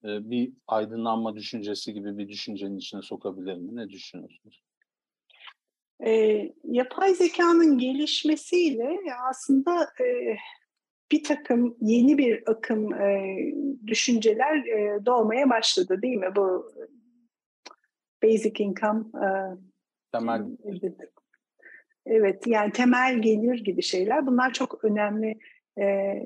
e, bir aydınlanma düşüncesi gibi bir düşüncenin içine sokabilir mi? Ne düşünüyorsunuz? E, yapay zekanın gelişmesiyle aslında e, bir takım yeni bir akım e, düşünceler e, doğmaya başladı değil mi? Bu basic income e, temel Evet yani temel gelir gibi şeyler bunlar çok önemli e,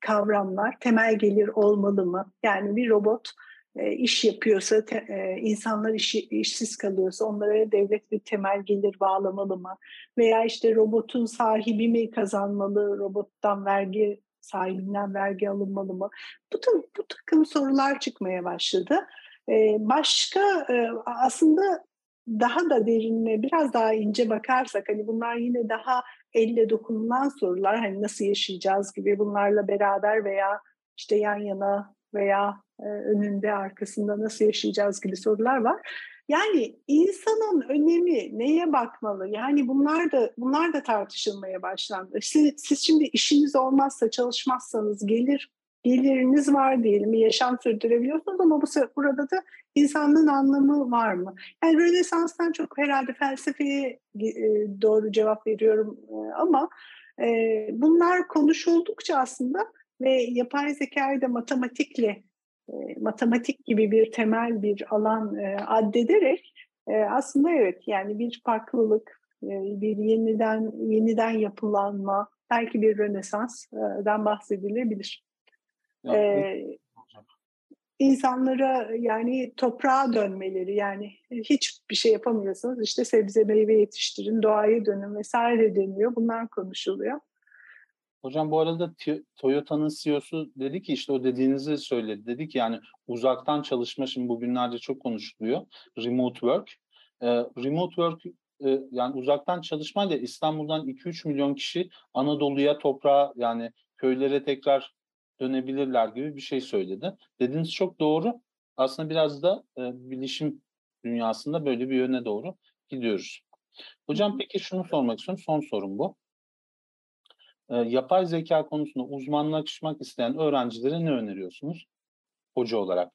kavramlar. Temel gelir olmalı mı? Yani bir robot e, iş yapıyorsa, e, insanlar işi, işsiz kalıyorsa onlara devlet bir temel gelir bağlamalı mı? Veya işte robotun sahibi mi kazanmalı, robottan vergi sahibinden vergi alınmalı mı? Bu, bu takım sorular çıkmaya başladı. Ee, başka e, aslında daha da derinine biraz daha ince bakarsak hani bunlar yine daha elle dokunulan sorular hani nasıl yaşayacağız gibi bunlarla beraber veya işte yan yana veya e, önünde arkasında nasıl yaşayacağız gibi sorular var. Yani insanın önemi neye bakmalı? Yani bunlar da bunlar da tartışılmaya başlandı. Siz, siz şimdi işiniz olmazsa çalışmazsanız gelir geliriniz var diyelim, yaşam sürdürebiliyorsunuz ama bu burada da insanlığın anlamı var mı? Yani Rönesans'tan çok herhalde felsefeye e, doğru cevap veriyorum e, ama bunlar konuşuldukça aslında ve yapay zekayı da matematikle matematik gibi bir temel bir alan addederek aslında evet yani bir farklılık, bir yeniden yeniden yapılanma, belki bir Rönesans'dan bahsedilebilir. Ee, insanlara yani toprağa dönmeleri yani hiçbir şey yapamıyorsanız işte sebze meyve yetiştirin, doğaya dönün vesaire deniyor. Bunlar konuşuluyor. Hocam bu arada Toyota'nın CEO'su dedi ki işte o dediğinizi söyledi. Dedi ki yani uzaktan çalışma şimdi bugünlerde çok konuşuluyor. Remote work. Ee, remote work e, yani uzaktan çalışmayla İstanbul'dan 2-3 milyon kişi Anadolu'ya, toprağa yani köylere tekrar dönebilirler gibi bir şey söyledi. Dediğiniz çok doğru. Aslında biraz da e, bilişim dünyasında böyle bir yöne doğru gidiyoruz. Hocam peki şunu sormak istiyorum. Son sorum bu. E, yapay zeka konusunda uzmanlaşmak isteyen öğrencilere ne öneriyorsunuz hoca olarak?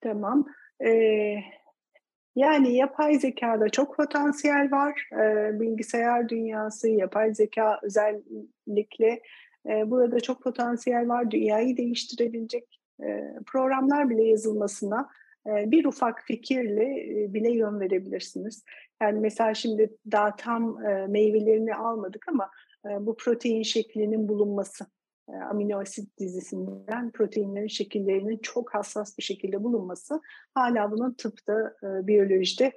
Tamam. Ee, yani yapay zekada çok potansiyel var. Ee, bilgisayar dünyası, yapay zeka özellikle ee, burada çok potansiyel var. Dünyayı değiştirebilecek e, programlar bile yazılmasına e, bir ufak fikirle e, bile yön verebilirsiniz. Yani mesela şimdi daha tam meyvelerini almadık ama bu protein şeklinin bulunması, amino asit dizisinden proteinlerin şekillerinin çok hassas bir şekilde bulunması hala bunun tıpta, biyolojide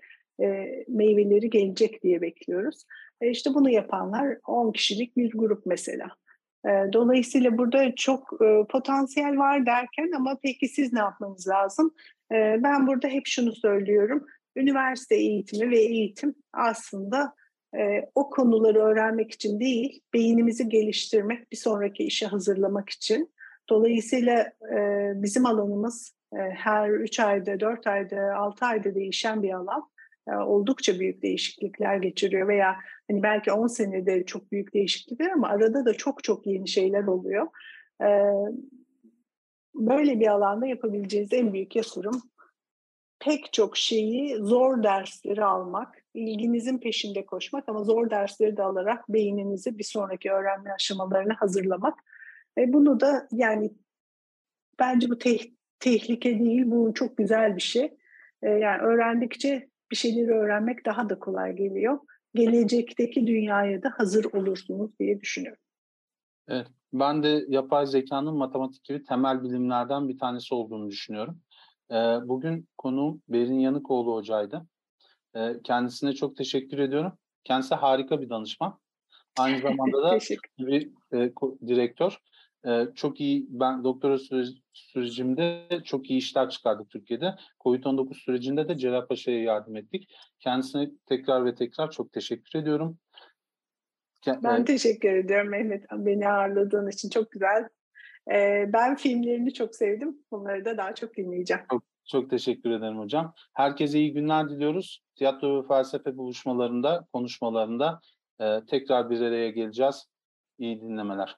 meyveleri gelecek diye bekliyoruz. İşte bunu yapanlar 10 kişilik bir grup mesela. Dolayısıyla burada çok potansiyel var derken ama peki siz ne yapmanız lazım? Ben burada hep şunu söylüyorum. Üniversite eğitimi ve eğitim aslında o konuları öğrenmek için değil, beynimizi geliştirmek, bir sonraki işe hazırlamak için. Dolayısıyla bizim alanımız her 3 ayda, 4 ayda, 6 ayda değişen bir alan. e, oldukça büyük değişiklikler geçiriyor veya hani belki 10 senede çok büyük değişiklikler ama arada da çok çok yeni şeyler oluyor. E, böyle bir alanda yapabileceğiniz en büyük yatırım pek çok şeyi zor dersleri almak, ilginizin peşinde koşmak ama zor dersleri de alarak beyninizi bir sonraki öğrenme aşamalarına hazırlamak. Ve bunu da yani bence bu te- tehlike değil, bu çok güzel bir şey. Ee, yani öğrendikçe bir şeyleri öğrenmek daha da kolay geliyor. Gelecekteki dünyaya da hazır olursunuz diye düşünüyorum. Evet, ben de yapay zekanın matematik gibi temel bilimlerden bir tanesi olduğunu düşünüyorum. Bugün konuğum Berin Yanıkoğlu hocaydı. Kendisine çok teşekkür ediyorum. Kendisi harika bir danışman. Aynı zamanda da bir e, direktör. E, çok iyi, ben doktora sürecimde çok iyi işler çıkardık Türkiye'de. Covid-19 sürecinde de Cerrahpaşa'ya yardım ettik. Kendisine tekrar ve tekrar çok teşekkür ediyorum. Ben teşekkür ediyorum Mehmet. Beni ağırladığın için çok güzel. Ben filmlerini çok sevdim. Bunları da daha çok dinleyeceğim. Çok, çok teşekkür ederim hocam. Herkese iyi günler diliyoruz. Tiyatro ve felsefe buluşmalarında, konuşmalarında tekrar bir araya geleceğiz. İyi dinlemeler.